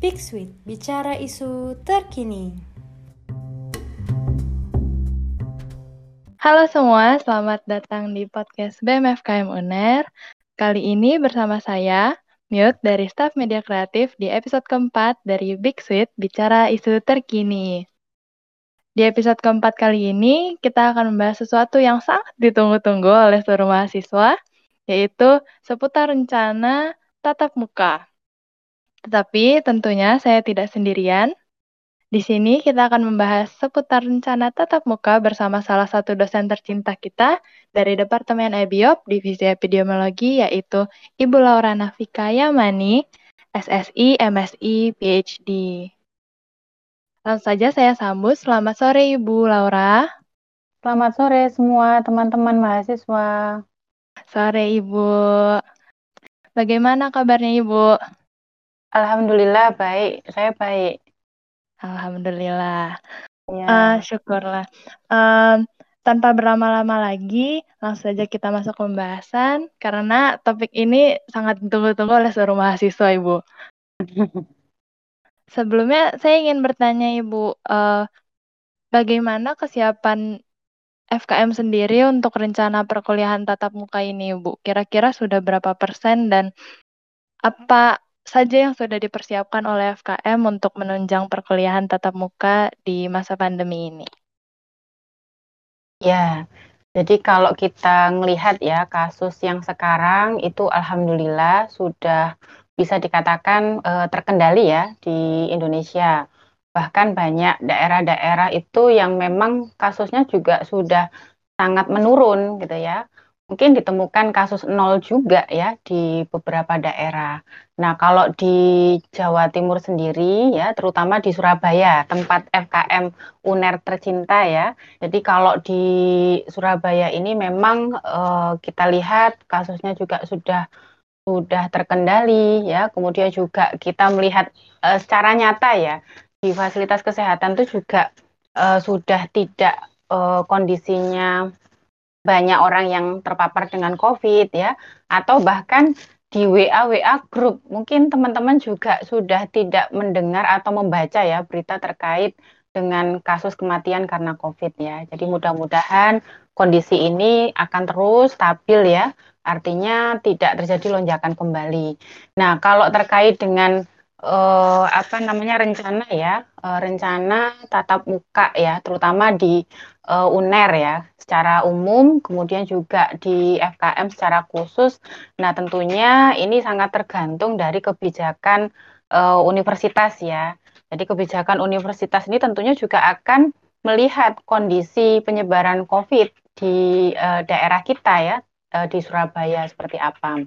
Big Sweet, bicara isu terkini. Halo semua, selamat datang di podcast BMFKM UNER. Kali ini bersama saya, Mute dari Staff Media Kreatif di episode keempat dari Big Sweet, bicara isu terkini. Di episode keempat kali ini, kita akan membahas sesuatu yang sangat ditunggu-tunggu oleh seluruh mahasiswa, yaitu seputar rencana tatap muka. Tetapi tentunya saya tidak sendirian. Di sini kita akan membahas seputar rencana tatap muka bersama salah satu dosen tercinta kita dari Departemen Ebiop Divisi Epidemiologi yaitu Ibu Laura Nafika Yamani, SSI, MSI, PhD. Langsung saja saya sambut. Selamat sore Ibu Laura. Selamat sore semua teman-teman mahasiswa. Sore Ibu. Bagaimana kabarnya Ibu? Alhamdulillah baik, saya baik. Alhamdulillah. Ya. Uh, syukurlah. Um, tanpa berlama-lama lagi, langsung saja kita masuk ke pembahasan karena topik ini sangat ditunggu-tunggu oleh seluruh mahasiswa, Ibu. Sebelumnya saya ingin bertanya, Ibu, uh, bagaimana kesiapan FKM sendiri untuk rencana perkuliahan tatap muka ini, Ibu? Kira-kira sudah berapa persen dan apa saja yang sudah dipersiapkan oleh FKM untuk menunjang perkuliahan tatap muka di masa pandemi ini? Ya, jadi kalau kita melihat ya kasus yang sekarang itu alhamdulillah sudah bisa dikatakan uh, terkendali ya di Indonesia. Bahkan banyak daerah-daerah itu yang memang kasusnya juga sudah sangat menurun gitu ya mungkin ditemukan kasus nol juga ya di beberapa daerah. Nah, kalau di Jawa Timur sendiri ya, terutama di Surabaya, tempat FKM UNER tercinta ya. Jadi kalau di Surabaya ini memang eh, kita lihat kasusnya juga sudah sudah terkendali ya. Kemudian juga kita melihat eh, secara nyata ya di fasilitas kesehatan itu juga eh, sudah tidak eh, kondisinya banyak orang yang terpapar dengan COVID ya, atau bahkan di WA WA grup mungkin teman-teman juga sudah tidak mendengar atau membaca ya berita terkait dengan kasus kematian karena COVID ya. Jadi mudah-mudahan kondisi ini akan terus stabil ya, artinya tidak terjadi lonjakan kembali. Nah kalau terkait dengan uh, apa namanya rencana ya, uh, rencana tatap muka ya, terutama di uh, UNER ya secara umum, kemudian juga di FKM secara khusus. Nah, tentunya ini sangat tergantung dari kebijakan uh, universitas ya. Jadi kebijakan universitas ini tentunya juga akan melihat kondisi penyebaran COVID di uh, daerah kita ya, uh, di Surabaya seperti apa.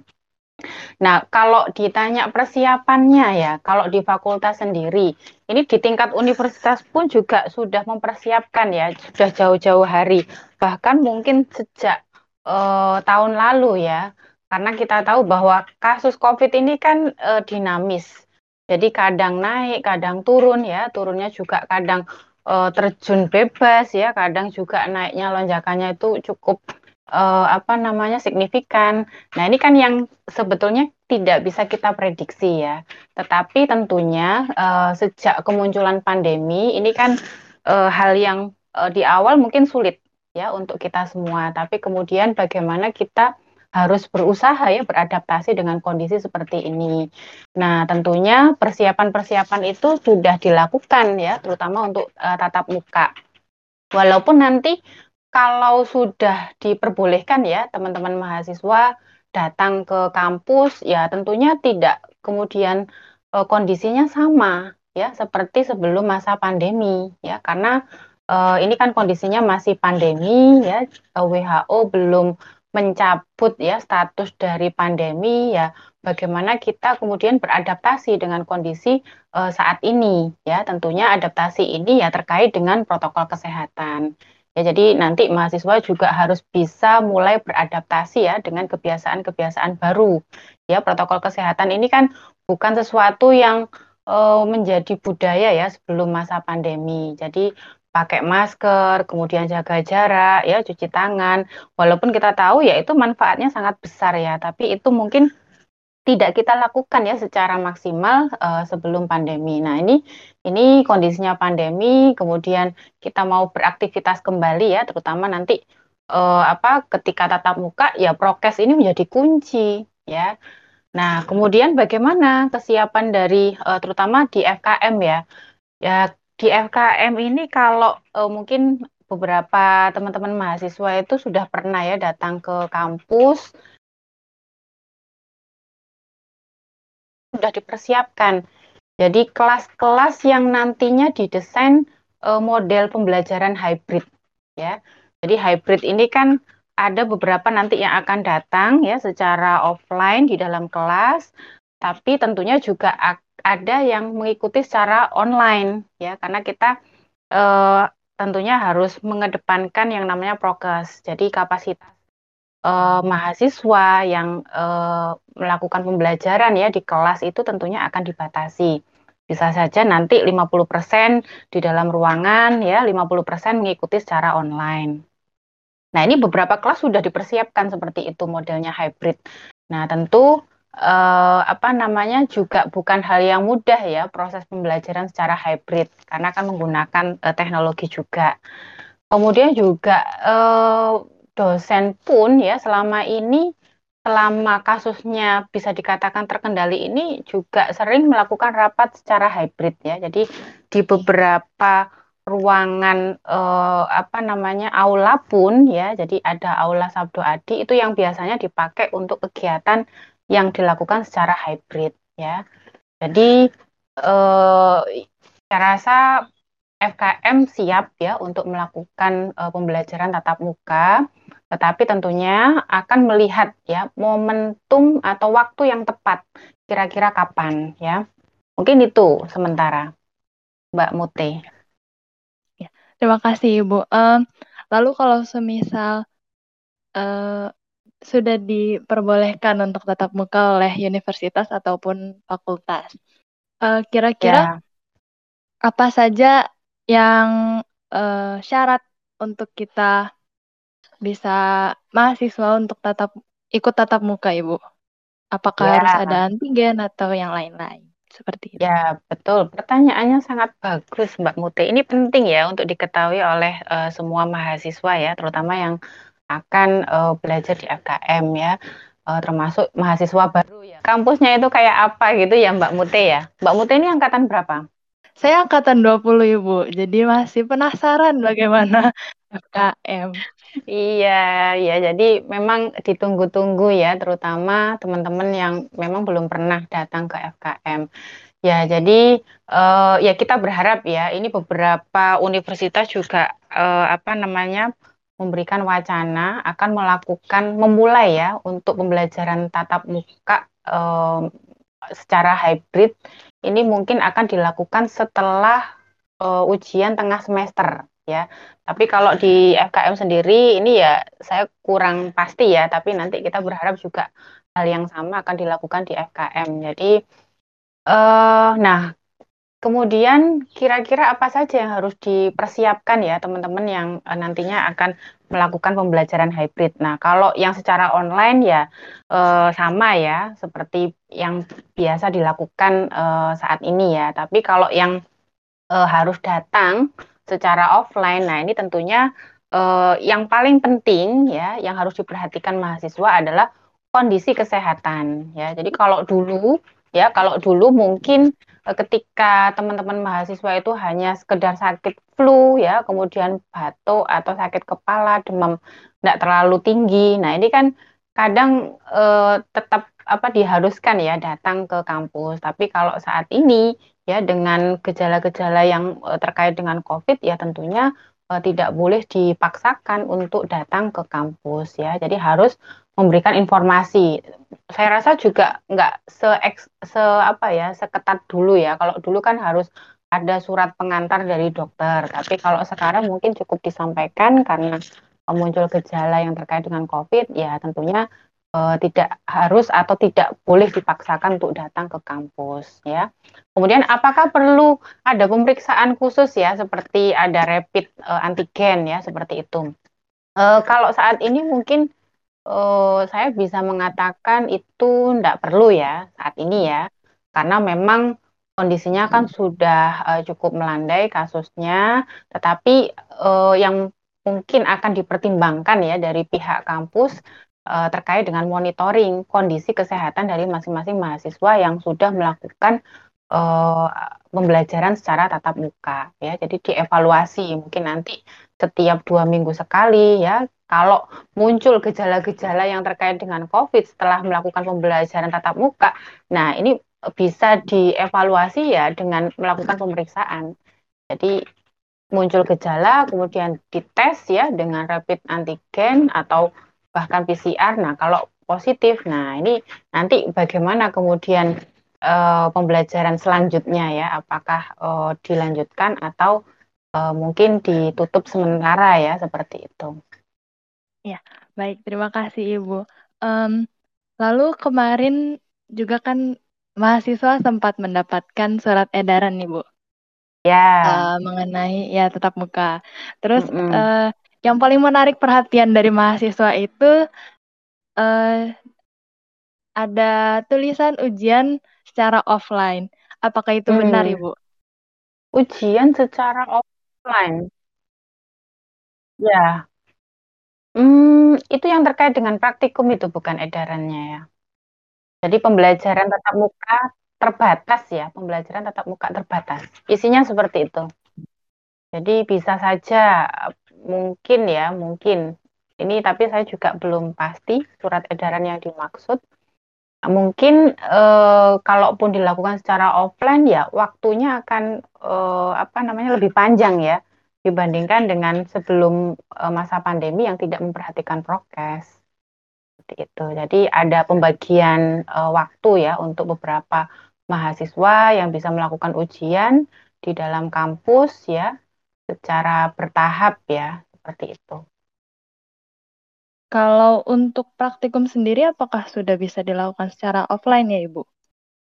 Nah, kalau ditanya persiapannya ya, kalau di fakultas sendiri, ini di tingkat universitas pun juga sudah mempersiapkan ya, sudah jauh-jauh hari, bahkan mungkin sejak uh, tahun lalu ya, karena kita tahu bahwa kasus COVID ini kan uh, dinamis, jadi kadang naik, kadang turun ya, turunnya juga kadang uh, terjun bebas ya, kadang juga naiknya lonjakannya itu cukup uh, apa namanya signifikan. Nah, ini kan yang sebetulnya tidak bisa kita prediksi ya. Tetapi tentunya uh, sejak kemunculan pandemi ini kan uh, hal yang uh, di awal mungkin sulit ya untuk kita semua, tapi kemudian bagaimana kita harus berusaha ya beradaptasi dengan kondisi seperti ini. Nah, tentunya persiapan-persiapan itu sudah dilakukan ya, terutama untuk uh, tatap muka. Walaupun nanti kalau sudah diperbolehkan ya teman-teman mahasiswa datang ke kampus ya tentunya tidak kemudian e, kondisinya sama ya seperti sebelum masa pandemi ya. Karena e, ini kan kondisinya masih pandemi ya. WHO belum mencabut ya status dari pandemi ya. Bagaimana kita kemudian beradaptasi dengan kondisi e, saat ini ya. Tentunya adaptasi ini ya terkait dengan protokol kesehatan Ya, jadi nanti mahasiswa juga harus bisa mulai beradaptasi ya dengan kebiasaan-kebiasaan baru. Ya, protokol kesehatan ini kan bukan sesuatu yang uh, menjadi budaya ya sebelum masa pandemi. Jadi pakai masker, kemudian jaga jarak, ya cuci tangan. Walaupun kita tahu ya itu manfaatnya sangat besar ya, tapi itu mungkin tidak kita lakukan ya secara maksimal uh, sebelum pandemi. Nah, ini ini kondisinya pandemi, kemudian kita mau beraktivitas kembali ya, terutama nanti uh, apa ketika tatap muka ya prokes ini menjadi kunci ya. Nah, kemudian bagaimana kesiapan dari uh, terutama di FKM ya? Ya di FKM ini kalau uh, mungkin beberapa teman-teman mahasiswa itu sudah pernah ya datang ke kampus sudah dipersiapkan. Jadi kelas-kelas yang nantinya didesain uh, model pembelajaran hybrid ya. Jadi hybrid ini kan ada beberapa nanti yang akan datang ya secara offline di dalam kelas, tapi tentunya juga ada yang mengikuti secara online ya karena kita uh, tentunya harus mengedepankan yang namanya prokes. Jadi kapasitas uh, mahasiswa yang uh, melakukan pembelajaran ya di kelas itu tentunya akan dibatasi. Bisa saja nanti 50% di dalam ruangan ya, 50% mengikuti secara online. Nah, ini beberapa kelas sudah dipersiapkan seperti itu modelnya hybrid. Nah, tentu eh, apa namanya juga bukan hal yang mudah ya proses pembelajaran secara hybrid karena akan menggunakan eh, teknologi juga. Kemudian juga eh, dosen pun ya selama ini selama kasusnya bisa dikatakan terkendali ini juga sering melakukan rapat secara hybrid ya. Jadi di beberapa ruangan eh, apa namanya aula pun ya. Jadi ada aula Sabdo Adi itu yang biasanya dipakai untuk kegiatan yang dilakukan secara hybrid ya. Jadi eh, saya rasa FKM siap ya untuk melakukan uh, pembelajaran tatap muka, tetapi tentunya akan melihat ya momentum atau waktu yang tepat kira-kira kapan ya. Mungkin itu sementara, Mbak Mute. Ya, terima kasih Ibu. Uh, lalu kalau semisal uh, sudah diperbolehkan untuk tatap muka oleh universitas ataupun fakultas, kira-kira uh, ya. apa saja yang uh, syarat untuk kita bisa mahasiswa untuk tatap ikut tatap muka Ibu? Apakah ya. harus ada antigen atau yang lain-lain? Seperti itu. Ya, betul. Pertanyaannya sangat bagus, Mbak Mute. Ini penting ya untuk diketahui oleh uh, semua mahasiswa ya, terutama yang akan uh, belajar di FKM ya, uh, termasuk mahasiswa baru ya. Kampusnya itu kayak apa gitu ya, Mbak Mute ya? Mbak Mute ini angkatan berapa? Saya angkatan 20 Ibu, jadi masih penasaran bagaimana FKM. Iya, ya jadi memang ditunggu-tunggu ya, terutama teman-teman yang memang belum pernah datang ke FKM. Ya, jadi uh, ya kita berharap ya, ini beberapa universitas juga uh, apa namanya memberikan wacana akan melakukan memulai ya untuk pembelajaran tatap muka uh, secara hybrid. Ini mungkin akan dilakukan setelah uh, ujian tengah semester ya. Tapi kalau di FKM sendiri ini ya saya kurang pasti ya, tapi nanti kita berharap juga hal yang sama akan dilakukan di FKM. Jadi uh, nah Kemudian kira-kira apa saja yang harus dipersiapkan ya teman-teman yang uh, nantinya akan melakukan pembelajaran hybrid. Nah, kalau yang secara online ya uh, sama ya seperti yang biasa dilakukan uh, saat ini ya. Tapi kalau yang uh, harus datang secara offline, nah ini tentunya uh, yang paling penting ya yang harus diperhatikan mahasiswa adalah kondisi kesehatan ya. Jadi kalau dulu ya kalau dulu mungkin ketika teman-teman mahasiswa itu hanya sekedar sakit flu ya, kemudian batuk atau sakit kepala, demam tidak terlalu tinggi. Nah, ini kan kadang eh, tetap apa diharuskan ya datang ke kampus. Tapi kalau saat ini ya dengan gejala-gejala yang eh, terkait dengan COVID ya tentunya eh, tidak boleh dipaksakan untuk datang ke kampus ya. Jadi harus memberikan informasi. Saya rasa juga nggak se, se apa ya seketat dulu ya. Kalau dulu kan harus ada surat pengantar dari dokter. Tapi kalau sekarang mungkin cukup disampaikan karena muncul gejala yang terkait dengan COVID, ya tentunya uh, tidak harus atau tidak boleh dipaksakan untuk datang ke kampus ya. Kemudian apakah perlu ada pemeriksaan khusus ya seperti ada rapid uh, antigen ya seperti itu. Uh, kalau saat ini mungkin uh, saya bisa mengatakan itu tidak perlu ya saat ini ya, karena memang kondisinya kan sudah uh, cukup melandai kasusnya, tetapi uh, yang mungkin akan dipertimbangkan ya dari pihak kampus uh, terkait dengan monitoring kondisi kesehatan dari masing-masing mahasiswa yang sudah melakukan uh, pembelajaran secara tatap muka ya. Jadi dievaluasi mungkin nanti setiap dua minggu sekali ya. Kalau muncul gejala-gejala yang terkait dengan COVID setelah melakukan pembelajaran tatap muka, nah ini bisa dievaluasi ya dengan melakukan pemeriksaan. Jadi muncul gejala, kemudian dites ya dengan rapid antigen atau bahkan PCR. Nah, kalau positif, nah ini nanti bagaimana kemudian uh, pembelajaran selanjutnya ya, apakah uh, dilanjutkan atau uh, mungkin ditutup sementara ya seperti itu. Ya, baik. Terima kasih Ibu. Um, lalu kemarin juga kan mahasiswa sempat mendapatkan surat edaran nih Bu. Ya. Uh, mengenai ya tetap muka. Terus mm -mm. Uh, yang paling menarik perhatian dari mahasiswa itu uh, ada tulisan ujian secara offline. Apakah itu hmm. benar, Ibu? Ujian secara offline. Ya. Hmm, itu yang terkait dengan praktikum itu bukan edarannya ya. Jadi pembelajaran tatap muka terbatas ya, pembelajaran tatap muka terbatas. Isinya seperti itu. Jadi bisa saja mungkin ya, mungkin ini tapi saya juga belum pasti surat edaran yang dimaksud. Mungkin eh, kalaupun dilakukan secara offline ya waktunya akan eh, apa namanya lebih panjang ya dibandingkan dengan sebelum eh, masa pandemi yang tidak memperhatikan prokes seperti itu. Jadi ada pembagian uh, waktu ya untuk beberapa mahasiswa yang bisa melakukan ujian di dalam kampus ya secara bertahap ya seperti itu. Kalau untuk praktikum sendiri apakah sudah bisa dilakukan secara offline ya Ibu?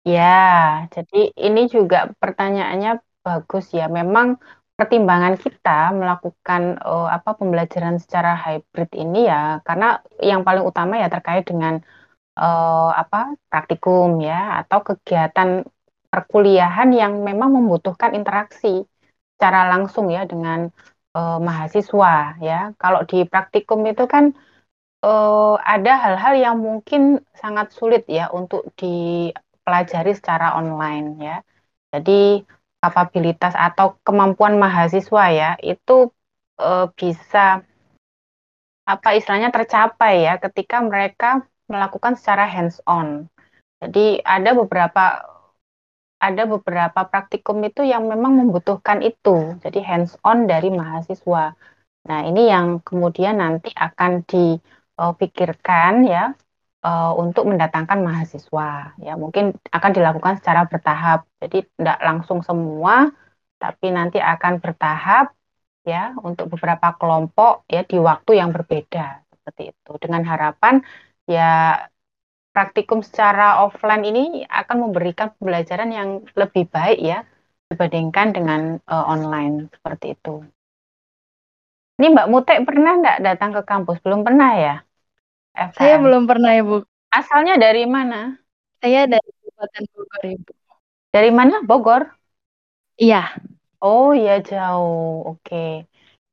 Ya, jadi ini juga pertanyaannya bagus ya. Memang pertimbangan kita melakukan uh, apa pembelajaran secara hybrid ini ya karena yang paling utama ya terkait dengan uh, apa praktikum ya atau kegiatan perkuliahan yang memang membutuhkan interaksi secara langsung ya dengan uh, mahasiswa ya kalau di praktikum itu kan uh, ada hal-hal yang mungkin sangat sulit ya untuk dipelajari secara online ya jadi kapabilitas atau kemampuan mahasiswa ya itu e, bisa apa istilahnya tercapai ya ketika mereka melakukan secara hands on. Jadi ada beberapa ada beberapa praktikum itu yang memang membutuhkan itu. Jadi hands on dari mahasiswa. Nah, ini yang kemudian nanti akan dipikirkan ya uh, untuk mendatangkan mahasiswa. Ya, mungkin akan dilakukan secara bertahap. Jadi tidak langsung semua, tapi nanti akan bertahap ya untuk beberapa kelompok ya di waktu yang berbeda seperti itu. Dengan harapan ya praktikum secara offline ini akan memberikan pembelajaran yang lebih baik ya dibandingkan dengan uh, online seperti itu. Ini Mbak Mutek pernah nggak datang ke kampus? Belum pernah ya? Saya belum pernah Ibu. Asalnya dari mana? Saya dari Kabupaten Bogor Ibu. Dari mana? Bogor? Iya. Oh iya jauh. Oke. Okay.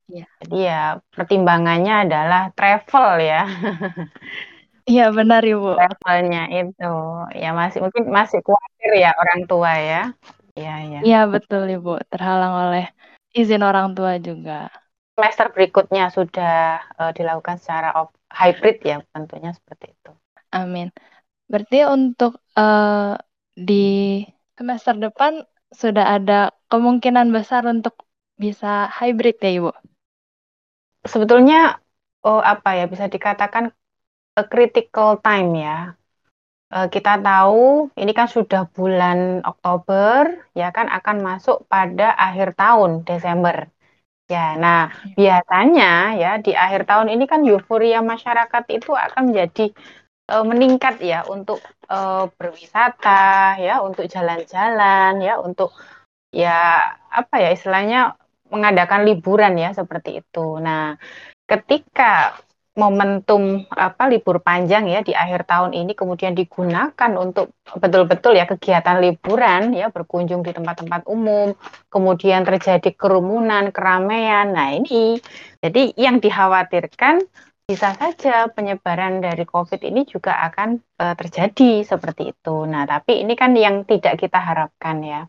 Iya. Jadi ya pertimbangannya adalah travel ya. Iya benar Ibu. Travelnya itu ya masih mungkin masih khawatir ya orang tua ya. Iya iya. Iya betul Ibu. Terhalang oleh izin orang tua juga. Semester berikutnya sudah uh, dilakukan secara hybrid ya tentunya seperti itu. Amin. Berarti untuk uh, di semester depan sudah ada kemungkinan besar untuk bisa hybrid ya Ibu? Sebetulnya oh apa ya bisa dikatakan a critical time ya. Uh, kita tahu ini kan sudah bulan Oktober ya kan akan masuk pada akhir tahun Desember. Ya, nah iya. biasanya ya di akhir tahun ini kan euforia masyarakat itu akan menjadi uh, meningkat ya untuk uh, berwisata ya, untuk jalan-jalan ya, untuk ya apa ya istilahnya mengadakan liburan ya seperti itu. Nah, ketika momentum apa libur panjang ya di akhir tahun ini kemudian digunakan untuk betul-betul ya kegiatan liburan ya berkunjung di tempat-tempat umum, kemudian terjadi kerumunan, keramaian. Nah, ini jadi yang dikhawatirkan bisa saja penyebaran dari COVID ini juga akan uh, terjadi seperti itu. Nah, tapi ini kan yang tidak kita harapkan ya.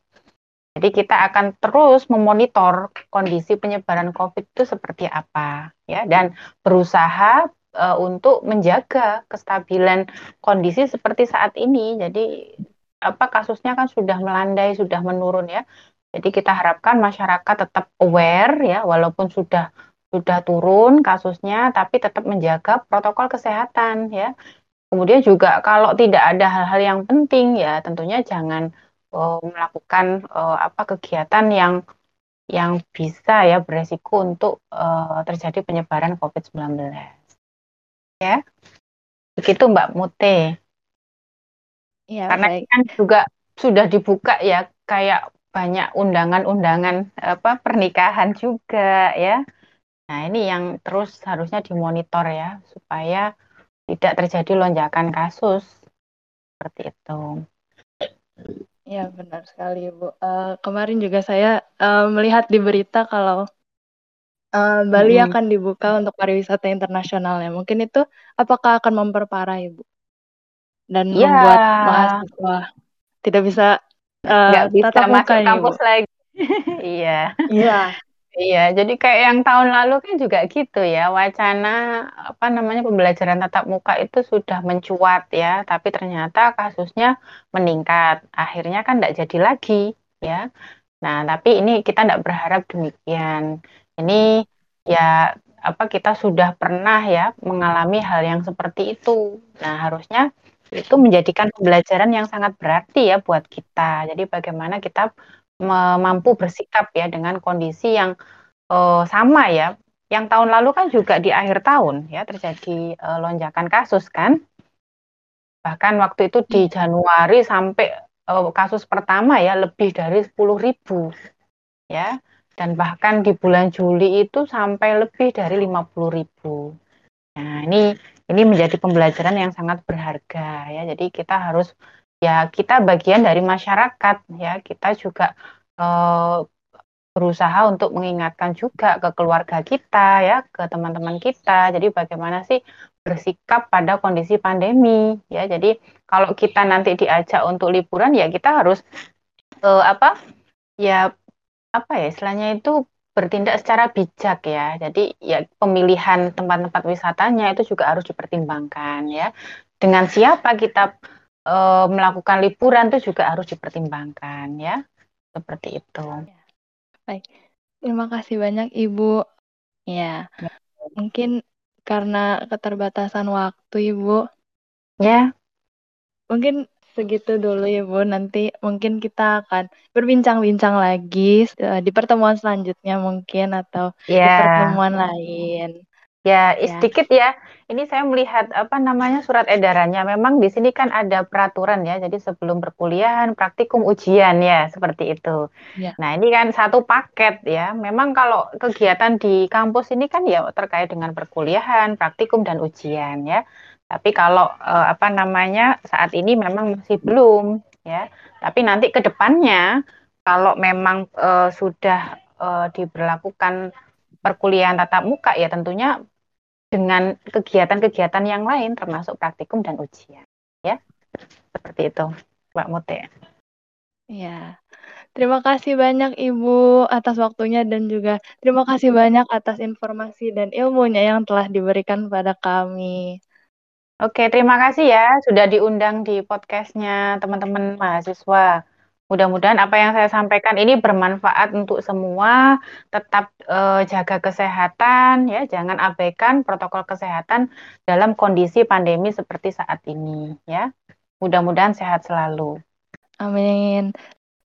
Jadi kita akan terus memonitor kondisi penyebaran COVID itu seperti apa ya dan berusaha uh, untuk menjaga kestabilan kondisi seperti saat ini. Jadi apa kasusnya kan sudah melandai, sudah menurun ya. Jadi kita harapkan masyarakat tetap aware ya walaupun sudah sudah turun kasusnya tapi tetap menjaga protokol kesehatan ya. Kemudian juga kalau tidak ada hal-hal yang penting ya tentunya jangan uh, melakukan uh, apa kegiatan yang yang bisa ya beresiko untuk uh, terjadi penyebaran COVID-19. Ya. Begitu Mbak Mute. Ya, Karena baik. kan juga sudah dibuka ya kayak banyak undangan-undangan apa pernikahan juga ya. Nah, ini yang terus harusnya dimonitor ya supaya tidak terjadi lonjakan kasus seperti itu. Ya, benar sekali, Bu. Uh, kemarin juga saya uh, melihat di berita kalau uh, Bali hmm. akan dibuka untuk pariwisata internasionalnya. Mungkin itu apakah akan memperparah, Ibu? Dan ya. membuat mahasiswa tidak bisa uh, bisa tatap muka, masuk kampus Ibu. lagi. iya. Iya. Iya, jadi kayak yang tahun lalu kan juga gitu ya, wacana apa namanya pembelajaran tatap muka itu sudah mencuat ya, tapi ternyata kasusnya meningkat. Akhirnya kan tidak jadi lagi ya. Nah, tapi ini kita tidak berharap demikian. Ini ya apa kita sudah pernah ya mengalami hal yang seperti itu. Nah, harusnya itu menjadikan pembelajaran yang sangat berarti ya buat kita. Jadi bagaimana kita mampu bersikap ya dengan kondisi yang uh, sama ya. Yang tahun lalu kan juga di akhir tahun ya terjadi uh, lonjakan kasus kan. Bahkan waktu itu di. Januari sampai uh, kasus pertama ya lebih dari 10 ribu ya. Dan bahkan di bulan Juli itu sampai lebih dari 50 ribu. Nah ini ini menjadi pembelajaran yang sangat berharga ya. Jadi kita harus ya kita bagian dari masyarakat ya. Kita juga uh, berusaha untuk mengingatkan juga ke keluarga kita ya ke teman-teman kita. Jadi bagaimana sih bersikap pada kondisi pandemi ya. Jadi kalau kita nanti diajak untuk liburan ya kita harus uh, apa ya apa ya istilahnya itu bertindak secara bijak ya. Jadi ya pemilihan tempat-tempat wisatanya itu juga harus dipertimbangkan ya. Dengan siapa kita e, melakukan liburan itu juga harus dipertimbangkan ya seperti itu. Baik, terima kasih banyak Ibu. Ya, ya. mungkin karena keterbatasan waktu Ibu. Ya. Mungkin segitu dulu ya Bu. Nanti mungkin kita akan berbincang-bincang lagi uh, di pertemuan selanjutnya mungkin atau ya. di pertemuan lain. Ya, ya, sedikit ya. Ini saya melihat apa namanya surat edarannya. Memang di sini kan ada peraturan ya. Jadi sebelum perkuliahan, praktikum, ujian ya, seperti itu. Ya. Nah, ini kan satu paket ya. Memang kalau kegiatan di kampus ini kan ya terkait dengan perkuliahan, praktikum dan ujian ya. Tapi kalau eh, apa namanya saat ini memang masih belum ya. Tapi nanti ke depannya kalau memang eh, sudah eh, diberlakukan perkuliahan tatap muka ya tentunya dengan kegiatan-kegiatan yang lain termasuk praktikum dan ujian ya seperti itu Mbak Mute. Ya, terima kasih banyak Ibu atas waktunya dan juga terima kasih banyak atas informasi dan ilmunya yang telah diberikan pada kami. Oke, terima kasih ya sudah diundang di podcastnya teman-teman mahasiswa. Mudah-mudahan apa yang saya sampaikan ini bermanfaat untuk semua. Tetap uh, jaga kesehatan ya, jangan abaikan protokol kesehatan dalam kondisi pandemi seperti saat ini ya. Mudah-mudahan sehat selalu. Amin.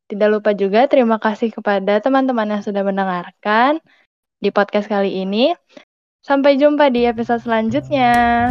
Tidak lupa juga terima kasih kepada teman-teman yang sudah mendengarkan di podcast kali ini. Sampai jumpa di episode selanjutnya.